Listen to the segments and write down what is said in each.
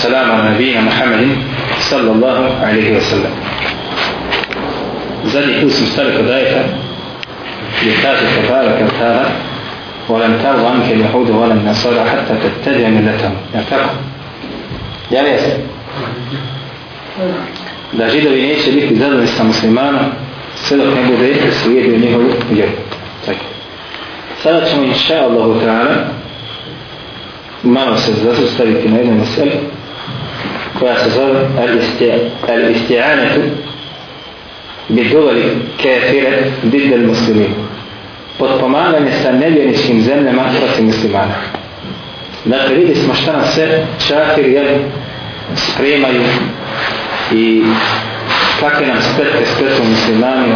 السلام على نبينا محمد صلى الله عليه وسلم. Zadnji put smo stali kod ajeta gdje kaže Tebara Kantara وَلَنْ تَرْضَ عَنْكَ الْيَهُودُ وَلَنْ نَصَرَ حَتَّى تَتَّبِعَ مِلَّتَهُم Jel tako? Jel jeste? Da židovi neće biti zadovoljni sa muslimanom sve dok ne bude slijedio njihovu vjeru. Tako. Sada ćemo inša Allahu Teala malo se zasustaviti na jednoj meseli koja se zove al-isti'anatu bi dovali kafire bidda muslimi podpomaganje sa nevjeničkim zemljama protiv muslimana dakle vidi smo šta nam se čafir jel spremaju i kakve nam spretke spretu muslimani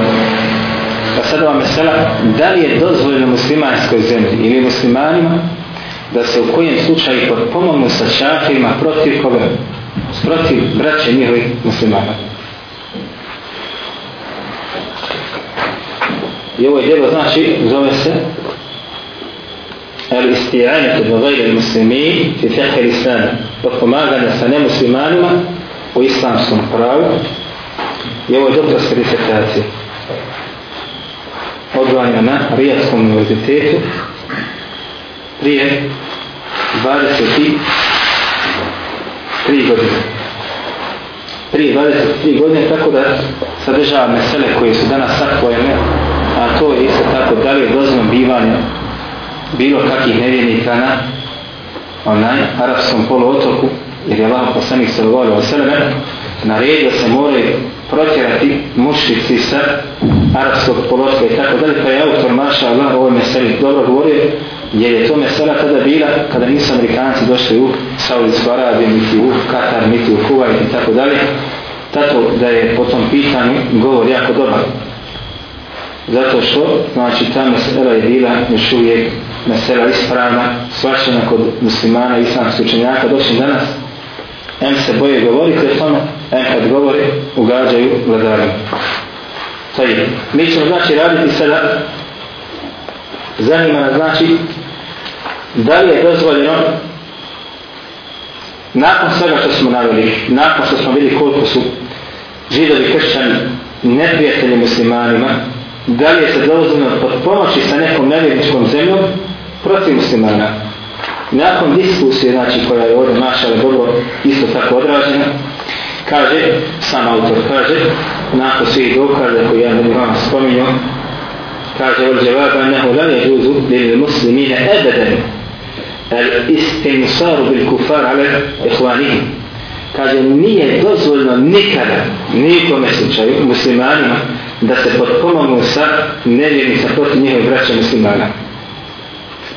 pa sad vam je sela da li je dozvoljeno muslimanskoj zemlji ili muslimanima da se u kojem slučaju podpomognu sa čafirima protiv koga protiv braće njihovi muslimana. I ovo je djelo znači, zove se al isti'ani kod vajda muslimi fi fiqh il islami potpomaganje sa nemuslimanima u islamskom pravu i ovo je djelo s kodifikacije odvanja na Rijadskom univerzitetu prije 23 godine prije 23 godine, tako da sadržava mesele koje su danas sakvojene, a to je isto tako da li je dozvan bivanje bilo kakvih nevjenika na onaj arapskom poluotoku, jer je Allah poslanik se dovolio o sebe, naredio se more protjerati mušici sa arapskog poluotoka i tako dalje, pa je autor Maša Allah o ovoj meseli dobro govorio, jer je to mesela tada bila kada nisu Amerikanci došli u Saudijsku Arabiju, niti u Katar, niti u Kuwait i tako dalje, tako da je po tom pitanju govor jako dobar. Zato što, znači, ta mesela je bila još uvijek mesela ispravna, svačena kod muslimana i islamske učenjaka, došli danas, em se boje govoriti o tome, em kad govori, ugađaju vladarima. Sajde, mi ćemo znači raditi sada, zanima nas znači da li je dozvoljeno nakon svega što smo navili, nakon što smo vidi koliko su židovi kršćani neprijatelji muslimanima, da li je se dozvoljeno pod pomoći sa nekom nevjetničkom zemljom protiv muslimana. Nakon diskusije, znači koja je ovdje mašala dobro, isto tako odražena, kaže, sam autor kaže, nakon svih dokaze koji ja ne bih vam spominio, kaže, ođe vaga nehu lalje džuzu, lili muslimine ebeden الاستنصار بالكفار على إخوانهم kaže nije dozvoljno nikada nikom slučaju muslimanima da se potpomogu sa nevjernica protiv njihove braće muslimana.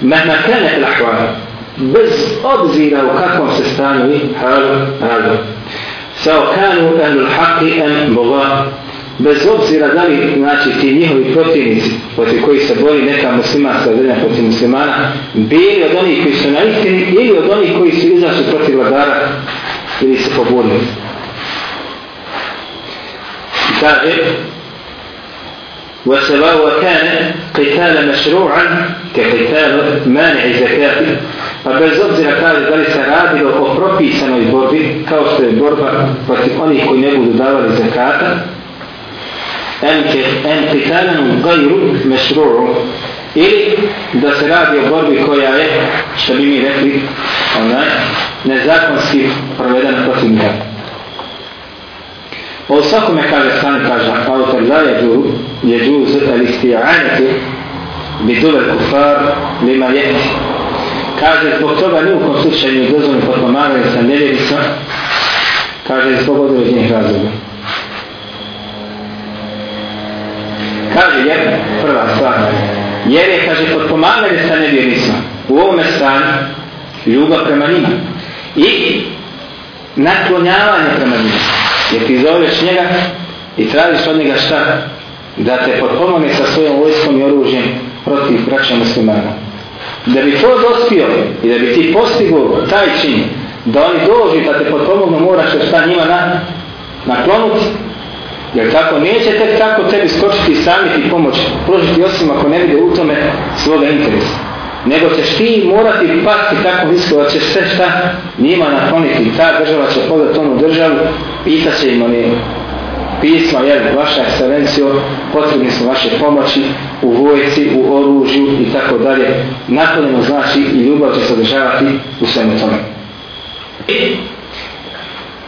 Mehna kene lahvara, bez obzira u kakvom se stanu i halu, halu. Sao kanu en lhaqi en bova, bez obzira da li znači, ti njihovi protivnici protiv koji se boli neka muslimanska zemlja protiv muslimana bili od onih koji su na istini ili od onih koji su izašli protiv vladara ili se pobunili. I kaže وَسَوَاوَ كَانَ قِتَالَ مَشْرُوعًا كَقِتَالُ مَانِعِ زَكَاتِ Pa bez obzira kaže da li se radilo o propisanoj borbi kao što je borba protiv onih koji ne budu davali zakata enkitalen gajru mesruru ili da se radi o borbi koja je, što bi mi rekli, ona, nezakonski provedena protiv njega. O pa svakome kaže sam kaže autor la je džu, je džu z elisti anati bi dule kufar lima je. Kaže zbog toga ni u konsučenju dozvoljno potpomagaju sa nevjericom, kaže zbog određenih razloga. je prva stvar. Jer je, kaže, potpomagali sa nevjernicima u ovome stanju ljubav prema njima i naklonjavanje prema njima. Jer ti zoveš njega i tražiš od njega šta? Da te potpomagali sa svojom vojskom i oružjem protiv braća muslimana. Da bi to dospio i da bi ti postigo taj čin da oni dođu da te potpomognu moraš šta njima na, naklonuti Jer tako neće tek tako tebi skočiti sami ti pomoć, pružiti osim ako ne vide u tome svoga interesa. Nego ćeš ti morati pati tako visko da ćeš sve šta njima nakloniti. Ta država će podat onu državu, pitat će im oni pisma, jer vaša ekscelencija, potrebni su vaše pomoći u vojci, u oružju i tako dalje. Nakonimo znači i ljubav će se održavati u svemu tome.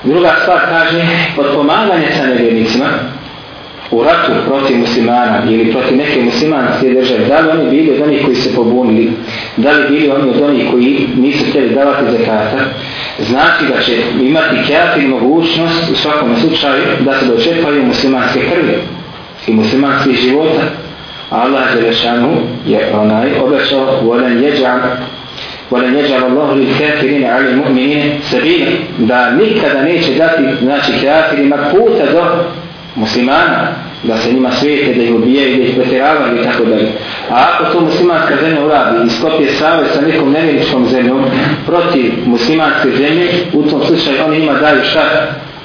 Druga stvar kaže, potpomaganje sa nevjernicima u ratu protiv muslimana ili protiv neke muslimanske države, da li oni bili od onih koji se pobunili, da li bili oni od onih koji nisu htjeli davati zakata, znači da će imati kjatir mogućnost u svakom slučaju da se dočepaju muslimanske krvi i muslimanskih života. Allah je rešanu je onaj obećao volen jeđan ولن يجعل الله للكافرين على المؤمنين سبيلا دا نكدا نيجي داتي ناشي كافري مكبوتا دو مسلمان da se njima svijete, da ih ubijaju, da ih pretjeravaju i tako dalje. A ako to muslimanska zemlja uradi i skopije save sa nekom nevjeličkom zemljom protiv muslimanske zemlje, u tom slučaju oni ima daju šta?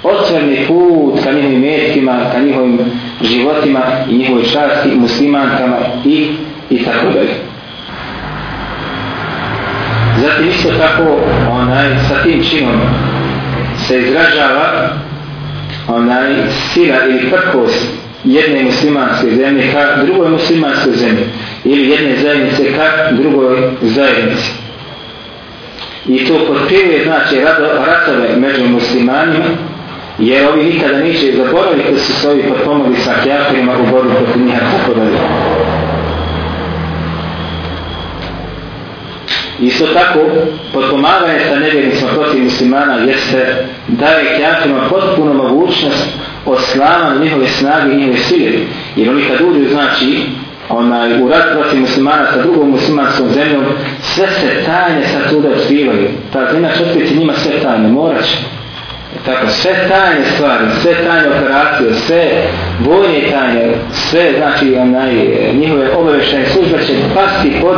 Otvrni put ka njihovim metkima, ka njihovim životima i njihovoj časti, muslimankama i, i tako dalje. Zatim isto tako onaj, sa tim činom se izražava onaj sila ili prkost jedne muslimanske zemlje ka drugoj muslimanske zemlje ili jedne zajednice ka drugoj zajednici. I to potpiruje znači rado, ratove među muslimanima jer ovi nikada neće zaboraviti da su svoji potpomogli sa kjaferima u borbu protiv njiha kako dalje. Isto tako, potpomaganje sa nevjernicima protiv muslimana jeste da je kjafirima potpuno mogućnost oslama na njihove snage i njihove sile. Jer oni kad uđu, znači, onaj, u rat protiv muslimana sa drugom muslimanskom zemljom, sve se tajne sa tuda otkrivaju. Ta zemlja će otkriti njima sve tajne, morat će tako, sve tajne stvari, sve tajne operacije, sve vojne tajne, sve, znači, onaj, e, njihove obavešene službe će pasti pod,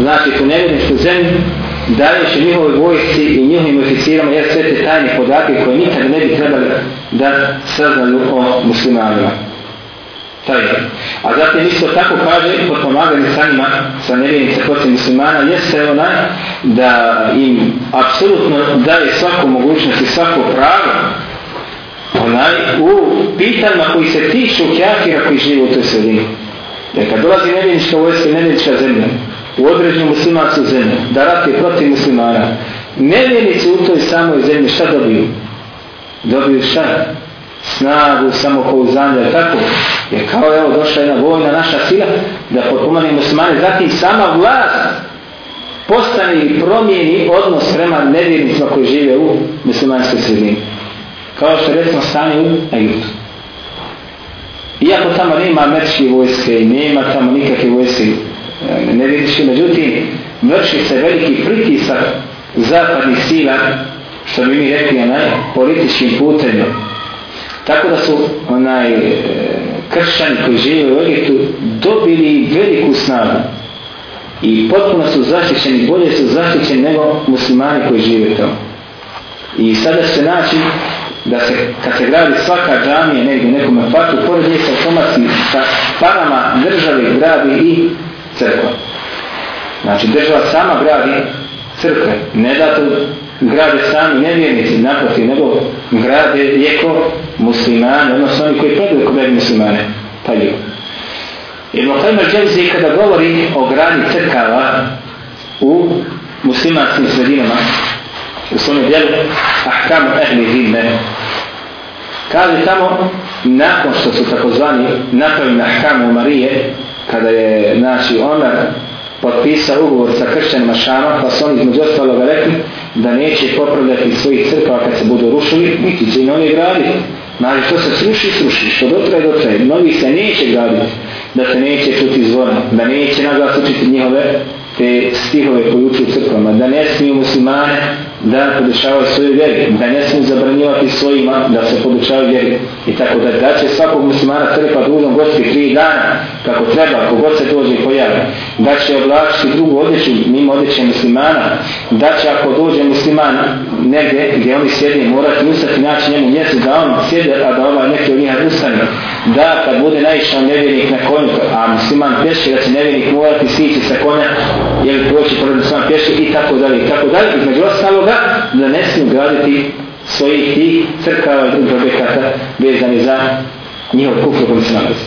znači, tu nevjerničku zemlju, dajući njihovoj vojci i njihovim oficirama, jer sve te tajne podatke koje nikad ne bi trebali da saznaju o muslimanima taj dom. A zatim isto tako kaže i pod pomaganje sanima sa nevijenica kocije muslimana jeste ona da im apsolutno daje svaku mogućnost i svako pravo onaj u pitanjima koji se tiču kjakira koji žive u toj sredini. Jer kad dolazi nevijenička vojska i nevijenička zemlja u određenu muslimacu zemlju da rati protiv muslimana, nevijenici u toj samoj zemlji šta dobiju? Dobiju šta? Dobiju šta? snagu, samopouzdanje, tako. Jer kao evo došla jedna vojna naša sila da potpomane muslimane, zatim sama vlast postane i promijeni odnos prema nevjernicima koji žive u muslimanskoj sredini. Kao što recimo stane u Egiptu. Iako tamo nema američke vojske i nema tamo nikakve vojske e, nevjernički, međutim vrši se veliki pritisak zapadnih sila što bi mi rekli na političkim putem Tako da su onaj e, kršćani koji žive u Egiptu dobili veliku snagu i potpuno su zaštićeni, bolje su zaštićeni nego muslimani koji žive tamo. I sada se naći da se, kad se gradi svaka džamija negdje nekome fatu, pored nje se automatski sa parama države gradi i crkva. Znači država sama gradi crkve, ne da to grade sami nevjernici, naprotiv, nego grade jeko muslimane, odnosno oni koji predaju kod nevi muslimane, paljuju. Jer Mohamed Dželzi kada govori o gradi crkava u muslimanskim sredinama, u svom djelu Ahkamu Ehli Zimne, kaže tamo, nakon što su takozvani napravili na Ahkamu Marije, kada je naši Omer potpisao ugovor sa kršćanima Šama, pa su oni između ostaloga rekli da neće popravljati svojih crkva kad se budu rušili, niti će im oni graditi. Znači, što se sruši, sruši, što dotre, dotre, mnogi se neće graditi, da se neće čuti zvon, da neće naglas učiti njihove te stihove koji uči u crkvama, da ne smiju muslimane da podučava svoju vjeru, da ne smije zabranjivati svojima da se podučava vjeru i tako da, da će svakog muslimana crkva dužom gosti tri dana kako treba, ako god se dođe i pojavi, da će oblačiti drugu odjeću mimo odjeće muslimana, da će ako dođe musliman negdje gdje oni sjedi morati ustati naći njemu mjesec da on sjede, a da ova neki od njih ustane, da kad bude naišao nevjernik na konju, a musliman peši da će nevjernik morati sići sa konja, jer proći pored musliman peši i tako dalje, i tako dalje, između ostalog toga da ne smiju graditi svojih tih crkava i drugih objekata vezani za njihov kufru koji se nalazi.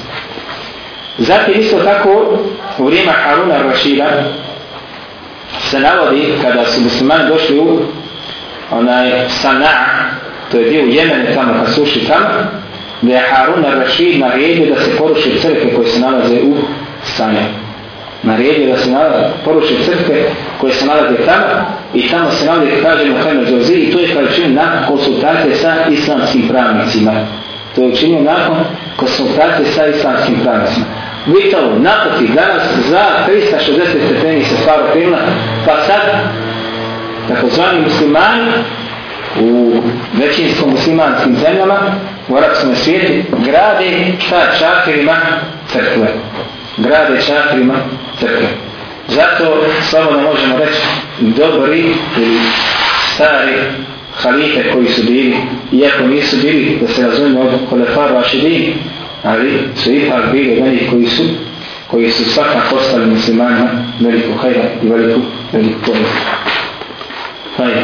Zatim isto tako u vrijeme Haruna Rašida se navodi kada su muslimani došli u onaj Sana, to je dio Jemene tamo, kad su ušli tamo, da je Harun Rašid naredio da se poruši crkve koje se nalaze u Sana naredio da se nalazi poručni crkve koje se nalazi tamo i tamo se nalazi kaže Muhammed Zorzi i to je kada učinio nakon konsultacije sa islamskim pravnicima. To je učinio nakon konsultacije sa islamskim pravnicima. Vitalo, napoti, danas za 360 stepeni se stvaro krenula, pa sad takozvani muslimani u većinskom muslimanskim zemljama u arapskom svijetu grade šta čakirima crkve grade čakrima tako. Zato slobodno možemo reći dobri ili stari halife koji su bili, iako nisu bili, da se razumimo ovdje kod Efaru Ašidin, ali su ipak bili oni koji su, koji su svakak ostali muslimanima veliku hajda i veliku, veliku povijek. Hajda.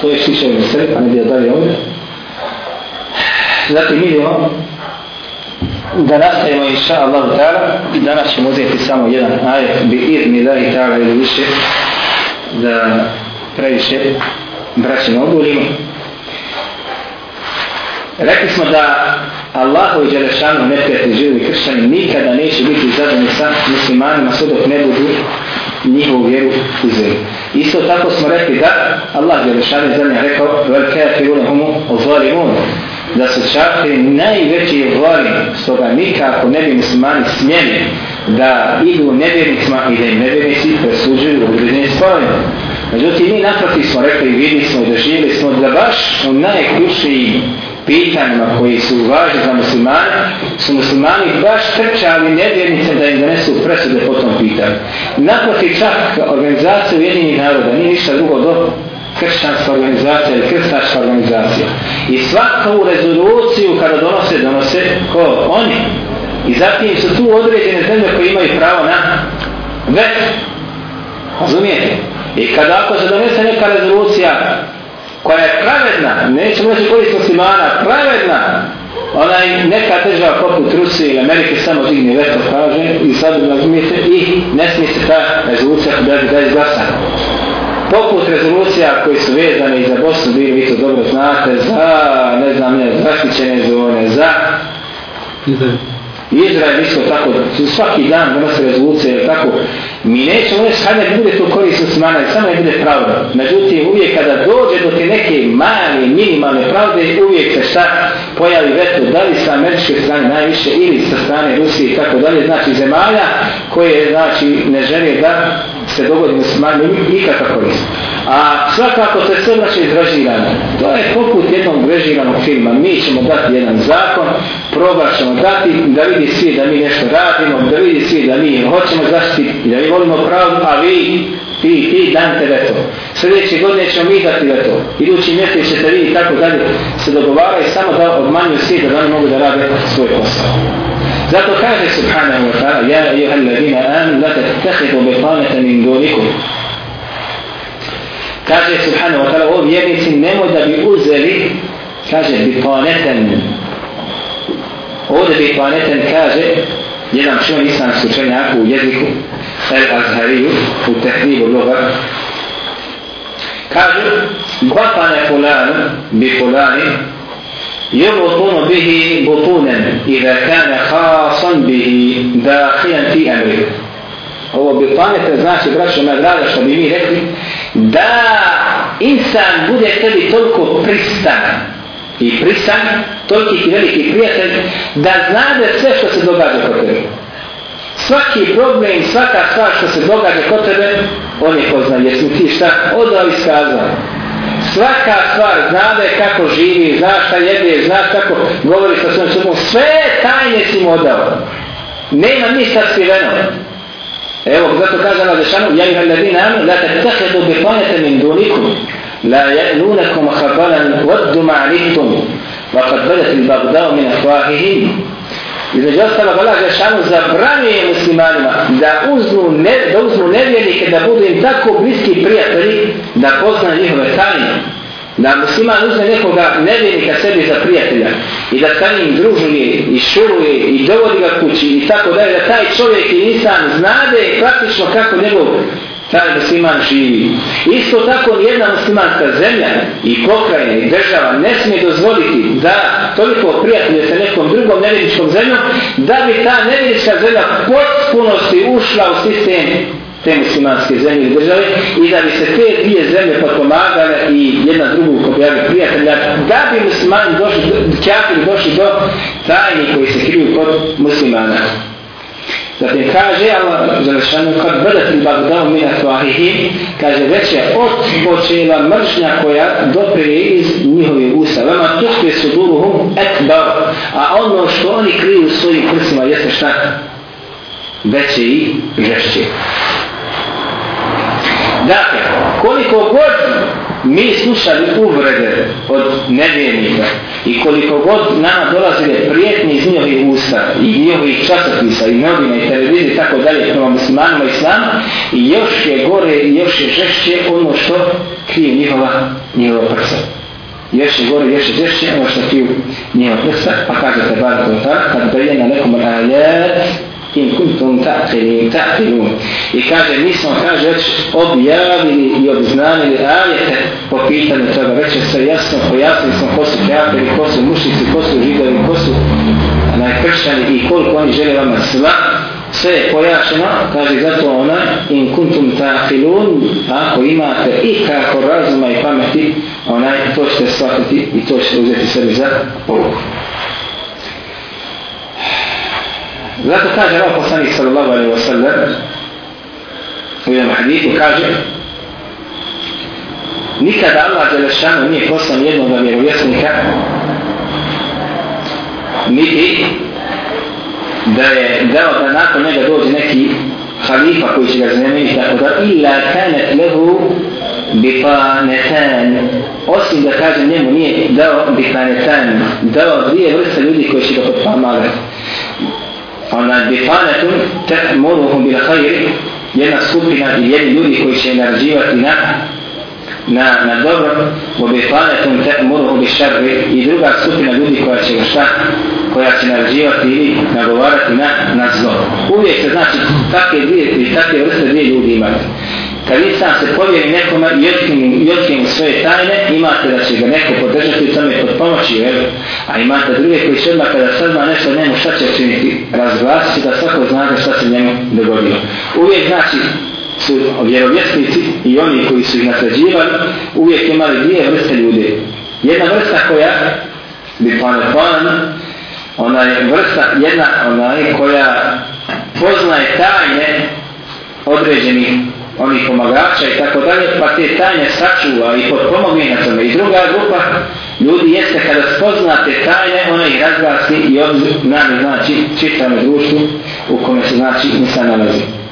To je što više ovdje sve, a ne bi ja dalje ovdje. Zatim idemo da nastavimo inša Allah ta'ala i danas ćemo uzeti samo jedan ajet bi idni da i ta'ala ili više da previše braći ne odgovorimo rekli smo da Allahu i Đelešanu ne prijatelji živi kršćani nikada neće biti zadani sa muslimanima sve dok ne budu njihovu vjeru izveli isto tako smo rekli da Allah Đelešanu je zadnja rekao vel kaya firule humu ozvali da su čakre najveći vlani, stoga nikako ne bi muslimani smjeli da idu nevjernicima i da im nevjernici presuđuju u određenim stvarima. Međutim, mi naproti smo rekli, vidi smo i doživjeli smo da baš u najključnijim pitanjima koji su važni za muslimani, su muslimani baš trčali nevjernice da im donesu presude po tom pitanju. Naproti čak organizacija Ujedinih naroda nije ništa drugo dobro kršćanska organizacija ili kristačka organizacija. I svakavu rezoluciju kada donose, donose ko? Oni. I zatim su tu određene zemlje koje imaju pravo na vet. Razumijete? I kada ako se donese neka rezolucija koja je pravedna, neće moći koji su simana, pravedna, ona je neka država poput Rusije ili Amerike samo digni veto, kaže, i sad razumijete, i ne smije se ta rezolucija da je izglasana poput rezolucija koji su vezani za Bosnu bili, vi to dobro znate, za, ne znam ne, zaštićene zone, za... Izrael. Izrael, isto tako, svaki dan donose rezolucije, jer tako, mi nećemo uvijek sada ne bude to korist Osmana, samo ne bude pravda. Međutim, uvijek kada dođe do te neke male, minimalne pravde, uvijek se šta pojavi veto, da li sa američke strane najviše ili sa strane Rusije i tako dalje, znači zemalja koje, znači, ne žele da se dogodi muslimani i ikakva korist. A svakako to je crnače izraživanje. To je poput jednog reživanog filma. Mi ćemo dati jedan zakon, probat ćemo dati da vidi svi da mi nešto radimo, da vidi svi da mi hoćemo zaštiti, da mi volimo pravdu, a vi, ti, ti, danite veto. Sljedeće godine ćemo mi dati veto. Idući mjesec ćete vidjeti tako dalje. Se dogovaraju samo da obmanju svi da oni mogu da rade svoj posao. ذات الخالق سبحانه وتعالى يا أيها الذين آمنوا لا تتخذوا بطانة من دونكم كاجه سبحانه وتعالى هو يعني سنمو ده بأزري كاجه بطانة هو ده بطانة كاجه jedan čuo nisam slučenjak u jeziku El Azhariju, u tehnivu ljuga. Kažu, bapane polanu, bi polani, يبطن به بطونا إذا كان خاصا به داخلا في أمره هو بطانة znači braćo moja draga što bi mi rekli da insan bude tebi toliko pristan i pristan toliki ti veliki prijatelj da znade sve što se događa kod tebe svaki problem svaka stvar što se događa kod tebe on je poznan jer si ti šta odao iskazao svaka stvar zna da je kako živi, zna šta jede, zna kako govori sa svojom sobom, sve tajne si mu odao. Ne ima ni sad skriveno. Evo, zato kaže na Zešanu, ja ih ne bi nam, da te cahe do bitonete min duliku, la je'lunakum hafalan vaddu ma'alikum, va kad vedete min bagdao min ahvahihim, Između ostalog, Allah Žešanu zabranuje muslimanima da uzmu, ne, da uzmu nevjernike, da budu im tako bliski prijatelji, da pozna njihove tajne. Da musliman uzme nekoga nevjernika sebi za prijatelja i da sa njim družuje i šuruje i dovodi ga kući i tako da je da taj čovjek i nisam znade praktično kako njegov taj musliman živi. Isto tako jedna muslimanska zemlja i pokrajina i država ne smije dozvoliti da toliko prijatelje sa nekom drugom nevjeričkom zemljom, da bi ta nevjerička zemlja potpunosti ušla u sistem te muslimanske zemlje i države i da bi se te dvije zemlje potpomagale i jedna drugu kopijali prijatelja, da bi muslimani došli, čakili došli do tajni koji se kriju pod muslimana. Zatim kaže Allah Želešanu kad vrdat im bagdav mina tvahihim, kaže već je odpočela mržnja koja doprije iz njihovih usta. Vama tuhke su duruhum ekbar, a ono što oni kriju svojim prsima jeste šta? Veće i žešće. Dakle, koliko god mi slušali uvrede od nevjernika i koliko god nama dolazili prijetni iz njihovih usta i njihovih časopisa i novine i televizije i tako dalje prema muslimanima islam i još je gore i još je žešće ono što krije njihova njihova prsa još je gore i još je žešće ono što krije njihova prsa pa kažete bar to tako kad brije na nekom ajet in kuntum ta'qilin ta'qilun. I kaže, mi smo, kaže, već objavili i obznanili ajete po pitanju toga. Već je sve jasno, pojasnili smo ko su kreatori, ko su mušnici, ko su židovi, ko su najkršćani i koliko oni žele vama sva. Sve je pojašeno, kaže, zato ona, in kuntum ta'qilun, ako imate i kako razuma i pameti, onaj, to ćete shvatiti i to ćete uzeti sebi za poluku. Zato kaže Allah poslanik sallallahu alaihi wa sallam u jednom hadithu kaže Nikada Allah Đelešanu nije poslan jednog vjerovjesnika niti da je dao da nakon njega dođe neki halifa koji će ga zanimljiviti tako da illa kanet lehu bitanetan osim da kaže njemu nije dao bitanetan dao dvije vrste ljudi koji će ga potpamagati ona difanetu te moruhum bil hajir jedna skupina i jedni ljudi koji će narađivati na na, na dobro u bifanetu te moruhum bil šarri i druga skupina ljudi koja će šta koja će narađivati i nagovarati na, na zlo uvijek se znači takve dvije, takve vrste dvije ljudi imati Kad insan se povjeri nekome i otkrije otkrije svoje tajne, imate da će ga neko podržati i tome pod pomoći, jer, a imate druge koji će odmah kada sazna nešto njemu šta će činiti, razglasiti da svako zna da šta se njemu dogodilo. Uvijek znači su vjerovjesnici i oni koji su ih nasređivali, uvijek imali dvije vrste ljudi. Jedna vrsta koja bi pano pan, ona je vrsta jedna ona je koja poznaje tajne određenih onih pomagača i tako dalje, pa te tajne sačuva i pod pomogu na tome. I druga grupa ljudi jeste kada spoznate tajne, ona ih razglasi i obzir nami, znači, čitame društvu u kome se znači nisam nalazi. Znači.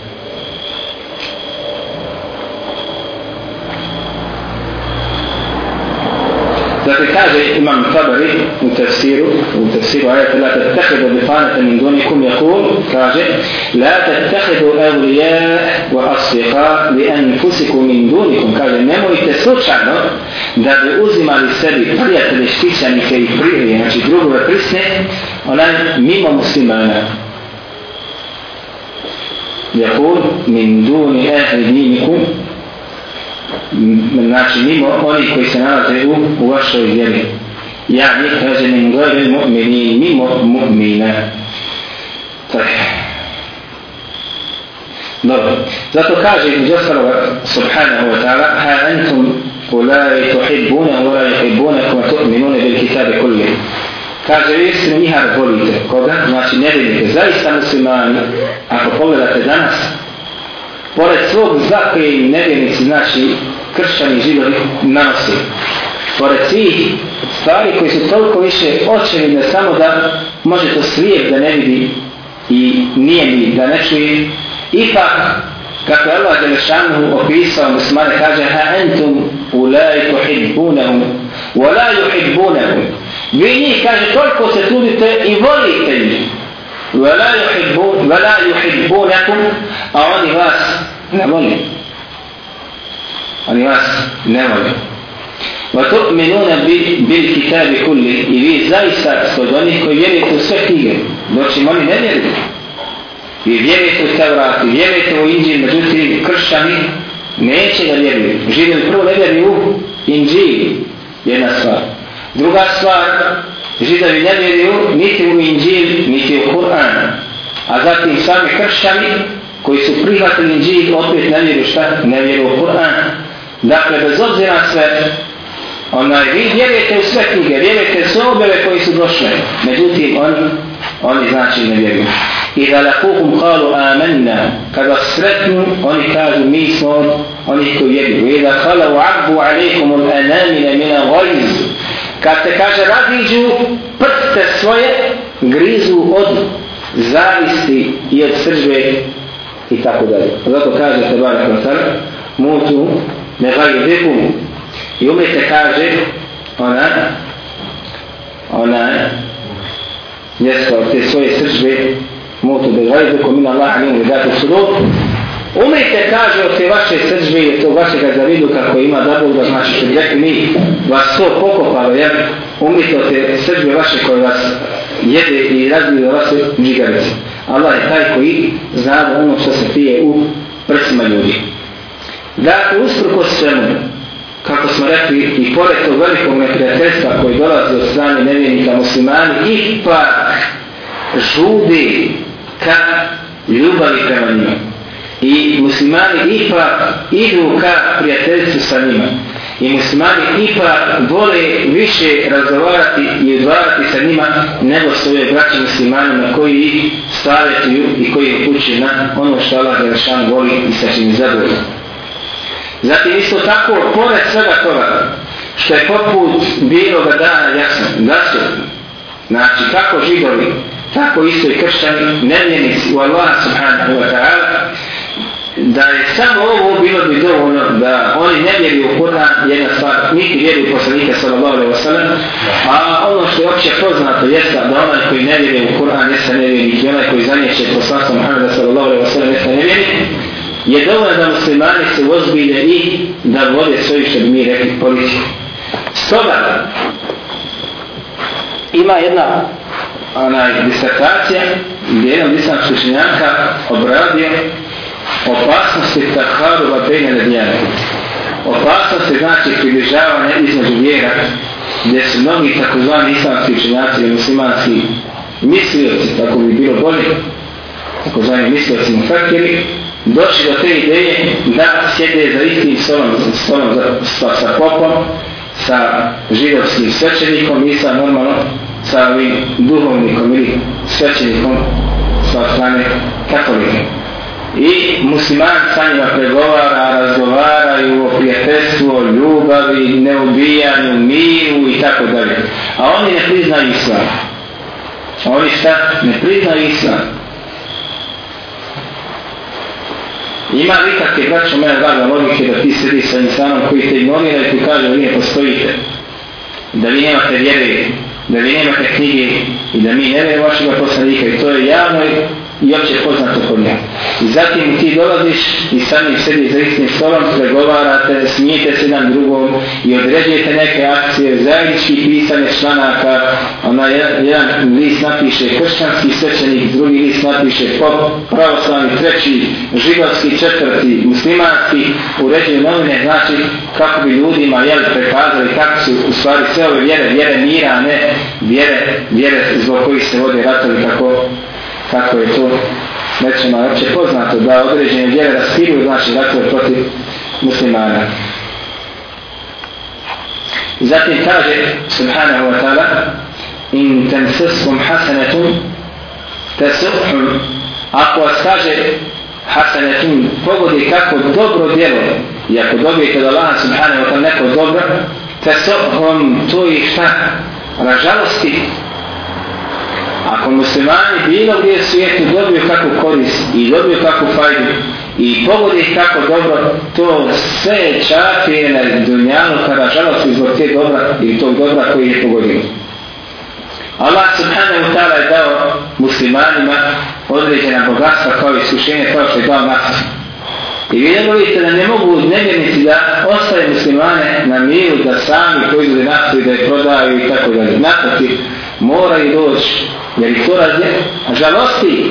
لكن هذا الإمام الطبري وتفسيره وتفسيره آية لا تتخذوا بطانة من دونكم يقول راجع لا تتخذوا أولياء وأصدقاء لأنفسكم من دونكم قال نمو يتسوط شعبا da bi uzimali sebi prijatelje štićani ke i prije, znači drugove prisne, ona mimo muslimana. Jakul, min duni ehli dinikum, znači mimo oni koji se nalaze u, u vašoj vjeri. Ja ne kažem im gledaj mu'mini, mimo mu'mine. Dobro. Zato kaže i Jasar subhanahu wa ta'ala ha antum ulai tuhibbuna wa ulai tuhibbuna kuma tu'minuna bil kitab kulli. Kaže vi ste njihar volite. Koga? Znači ne vidite. Zaista muslimani, ako pogledate danas, pored svog zla koje im nevjenici, znači kršćani židovi nanosi, pored svih stvari koje su toliko više očevidne samo da može to svijet da ne vidi i nije mi da ne čuje, ipak kako je Allah Đelešanu opisao muslimane kaže ha entum u laj tuhibbunahum u laj tuhibbunahum vi njih kaže toliko se trudite i volite njih وَلَا, يحبو وَلَا يُحِبُّونَكُمْ A oni vas ne voli. Oni vas ne voli. وَتُؤْمِنُونَ بِالْكِتَابِ كُلِّ I vi zaista kod onih koji vjerujete u sve knjige. Znači, oni ne vjeruju. Vi vjerujete u Tevrat, vi vjerujete u Inđin, međutim, kršćani neće da vjeruju. Živjeli prvo ne vjeruju u Inđin, jedna stvar. Druga stvar, židovi ne vjeruju niti u Inđil, niti u Kur'an. A zatim sami kršćani koji su prihvatili Inđil opet ne vjeruju šta? Ne vjeruju u Kur'an. Dakle, bez obzira sve, onaj, vi vjerujete u sve knjige, vjerujete sve objeve koji su došle. Međutim, oni, oni znači ne vjeruju. I da lakuhum kalu amenna, kada sretnu, oni kažu mi smo oni koji vjeruju. I da kalu abbu alaikum un anamina mina gajzu, kad se kaže raziđu prste svoje grizu od zavisti i od sržbe i tako dalje. Zato kaže se bar kontar, mutu, ne bavi dekum. I umjete kaže, ona, ona, jeska od te svoje sržbe, mutu, ne bavi dekum, ina Allah, ne bavi dekum, ne bavi dekum, Umrite, kaže, od te vaše srđbe i tog vašeg zaviduka koji ima da Bog da znači što rekli mi vas to pokopalo, jer umrite od te srđbe vaše koje vas jede i razbili od vas džigarice. Allah je taj koji zna da ono što se pije u prsima ljudi. Dakle, usprko svemu, kako smo rekli, i pored tog velikog neprijateljstva koji dolazi od strane nevijenika muslimani, ipak žudi ka ljubavi prema njima i muslimani ipak idu ka prijateljstvu sa njima i muslimani ipak vole više razgovarati i odvarati sa njima nego svoje braće muslimani na koji ih savjetuju i koji ih uči na ono što Allah Jerašan voli i sa čim zadovoljno. Zatim isto tako, pored svega toga, što je poput bijeloga dana jasno, da su, znači kako židovi, tako isto i kršćani, nevjenici u Allah subhanahu wa ta'ala, da je samo ovo bilo bi dovoljno da oni ne vjeruju u Kur'an jedna stvar, niti vjeruju poslanika sallallahu alaihi wa sallam, a ono što je opće poznato jeste da onaj koji ne vjeruje u Kur'an jeste ne vjeruje niti onaj koji zanječe poslanstvo Muhammeda sallallahu alaihi wa sallam jeste ne vjeruje, je dovoljno da muslimani se ozbilje i da vode svoju što bi mi rekli politiku. Stoga, ima jedna onaj disertacija gdje je jedan islamski učenjaka obradio opasnosti takharuva bejne na djene. Opasnosti znači približavanje između vjera, gdje su mnogi takozvani islamski učenjaci i muslimanski mislioci, tako bi bilo bolje, takozvani mislioci i mufakiri, došli do te ideje da sjede za istim stolom, stolom za, sa, sa popom, sa židovskim svečenikom i sa normalno sa ovim duhovnikom ili svečenikom sa strane katolike i musliman sa njima pregovara, razgovaraju o prijateljstvu, o ljubavi, neubijanju, miru i tako dalje. A oni ne priznaju islam. Oni šta? Ne priznaju islam. Ima li kakve braće moja vaga logike da ti sredi sa insanom koji te ignorira i ti kaže da vi ne postojite? Da vi nemate vjere, da vi nemate knjige i da mi ne vjerujem vašeg poslanika i to je javno i opće poznato kod njega. I zatim ti dolaziš i sami sebi za istim stolom pregovarate, smijete se jedan drugom i određujete neke akcije, zajednički pisanje članaka, ona jedan list napiše kršćanski svećenik, drugi list napiše pop, pravoslavni, treći, židovski, četvrti, muslimanski, uređuju novine, znači kako bi ljudima jel, prekazali kako su u stvari sve ove vjere, vjere mira, a ne vjere, vjere zbog kojih se vode ratovi tako kako je to nećemo uopće poznato da određene vjere raspiruju znači dakle protiv muslimana i zatim kaže subhanahu wa ta'ala in tensiskum hasanetum tesuhum ako vas kaže hasanetum pogodi kako dobro djelo i ako dobijete od Allaha subhanahu wa ta'ala neko dobro tesuhum to ih šta ražalosti ako muslimani bilo gdje svijetu dobiju takvu korist i dobiju takvu fajdu i pogodi ih tako dobro, to sve čakije na dunjanu kada žalosti zbog te dobra i tog dobra koji je pogodio. Allah subhanahu ta'ala je dao muslimanima određena bogatstva kao iskušenje kao što je dao nas. I vi ne vidite da ne mogu nevjernici da ostaje muslimane na miru da sami proizvode nas i da je prodaju i tako dalje. Naprotiv, moraju doći jer ih to razlije, žalosti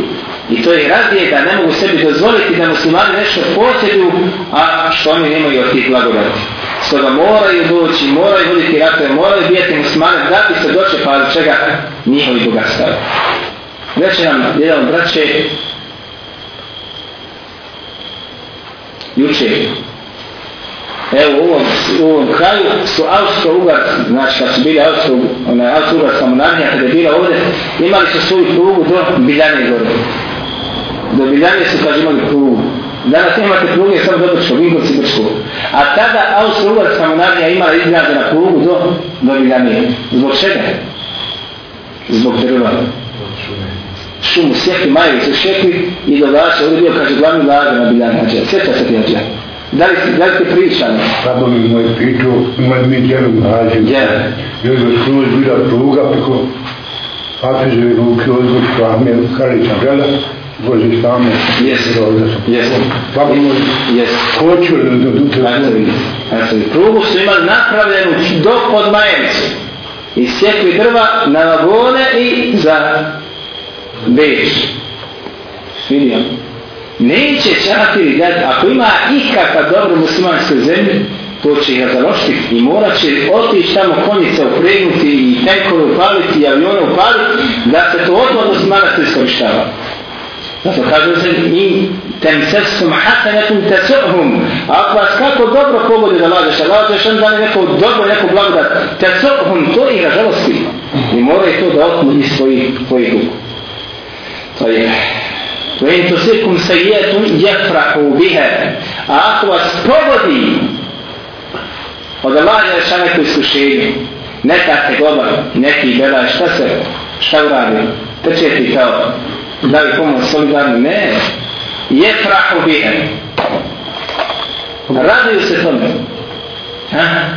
i to je razlije da ne mogu sebi dozvoliti da muslimani nešto posjeduju, a što oni nemaju od tih blagodati. Stoga moraju doći, moraju voditi ratove, moraju bijeti muslimani, da bi se doće pa za čega njihovi bogatstava. Reče nam jedan braće, juče, Evo u ovom, u ovom kraju su Austro-Ugarski, znači kad su bili Austro-Ugarska monarhija, kada je bila ovdje, imali su svoju prugu do Biljane gore. Do Biljane su kaži imali prugu. Danas imate pruge samo do Brčko, Vinkovci Brčko. A tada Austro-Ugarska monarhija imala izgrađena prugu do, do Biljane. Zbog čega? Zbog drva. Šumu sjeki, majice sjeki i dodaše, ovdje bio kaže glavni vlada na Biljane. Znači, sjeća se ti ja Da li, da li ti pričan? Sada mi moj pitu, ima mi djelu mrađu. Djelu. Još da skruz bila pruga, preko papiževi ruke, odgoš kramjer, karićan, gleda, Bože šta me... Jesi, jesi. Papi moj, jesi. Hoću da do dute Znači, prugu su imali napravljenu do pod majemci. I sjekli drva na vagone i za beč. Vidio neće čatiri gledati, ako ima ikakva dobra muslimanska zemlja, to će ga zarošiti i morat će otići tamo konjica upregnuti i tenkove upaliti i avione upaliti da se to odmah do smara se iskoristava. Zato kaže se mi tem sestom hata netum te sohum. Ako vas kako dobro pogodi da lažeš, a lažeš onda neko dobro, neko blagodat, te sohum, to je ga žalosti. I mora je to da otmu iz svojih, svojih To je... وإن تصيبكم سيئة يفرحوا بها أقوى سبودي وذا الله يرشانك السوشيين نتا تقوبر نتي بلا اشتسر شوراني تجيتي تاو لا يكون السلطان ما يفرحوا بها راديو ستمن ها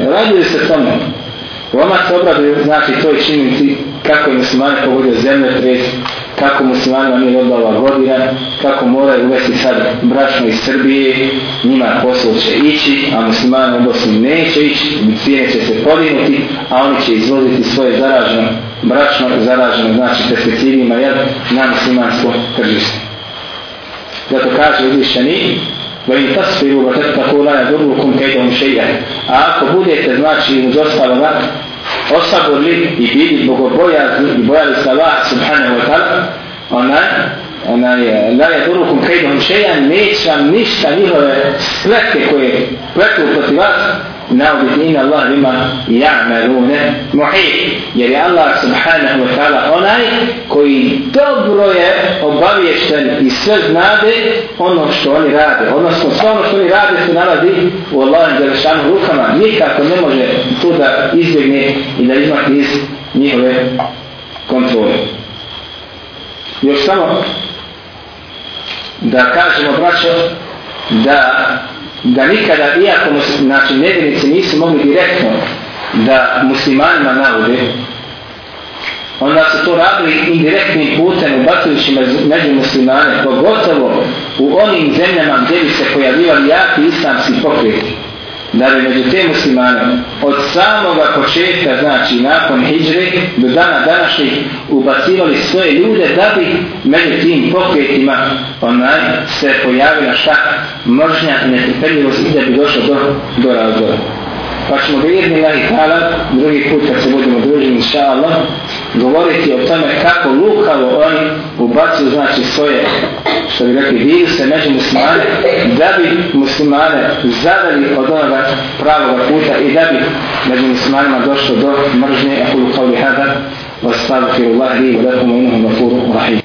راديو ستمن Ulama se obraduje, znači toj činjenici kako je muslimani pogodio zemlje pred, kako muslimani vam je odbala godina, kako moraju uvesti sad brašno iz Srbije, njima posao će ići, a muslimani u Bosni neće ići, cijene će se podinuti, a oni će izvoziti svoje zaraženo, brašno zaraženo, znači perspektivima, jel, na muslimansko tržište. Zato kaže uzvišćeni, وَإِنْ تَصْفِرُوا وَتَتَّقُوا لَا يَدُرُّكُمْ كَيْدَهُمْ شَيْئًا A ako budete, znači, uz ostaloga, osagorli i bili bogobojazni i bojali sa Allah, subhanahu wa ta'ala, ona, ona je, la je durukum kajdom šejan, neće vam ništa njihove spletke koje pletu protiv vas, navodi in Allah ima ja'malune muhit. Jer je Allah subhanahu wa ta'ala onaj koji dobro je obaviješten i sve znade ono što oni rade. Odnosno sve ono što oni rade se nalazi u Allah i Đelešanu rukama. Nikako ne može tu da izbjegne i da ima iz njihove kontrole. Još samo da kažemo braćo da da nikada, iako znači, nevjenici nisu mogli direktno da muslimanima navode, onda su to radili indirektnim putem ubacujući među muslimane, pogotovo u onim zemljama gdje bi se pojavljivali jaki islamski pokreti da bi među te muslimane od samoga početka, znači nakon hijdžre, do dana današnjih ubacivali svoje ljude da bi među tim pokretima onaj se pojavila šta mržnja i netrpeljivost i da bi došlo do, do razgovora pa ćemo bi jedni lahi tala, drugi put kad se budemo družiti, inša Allah, govoriti o tome kako lukavo oni ubacuju, znači, svoje, što bi rekli, vidu se među muslimane, da bi muslimane zadali od onoga pravog puta i da bi među muslimanima došlo do mržnje, ako lukavi hada, wa astaghfirullahi wa lakum innahu ghafurur rahim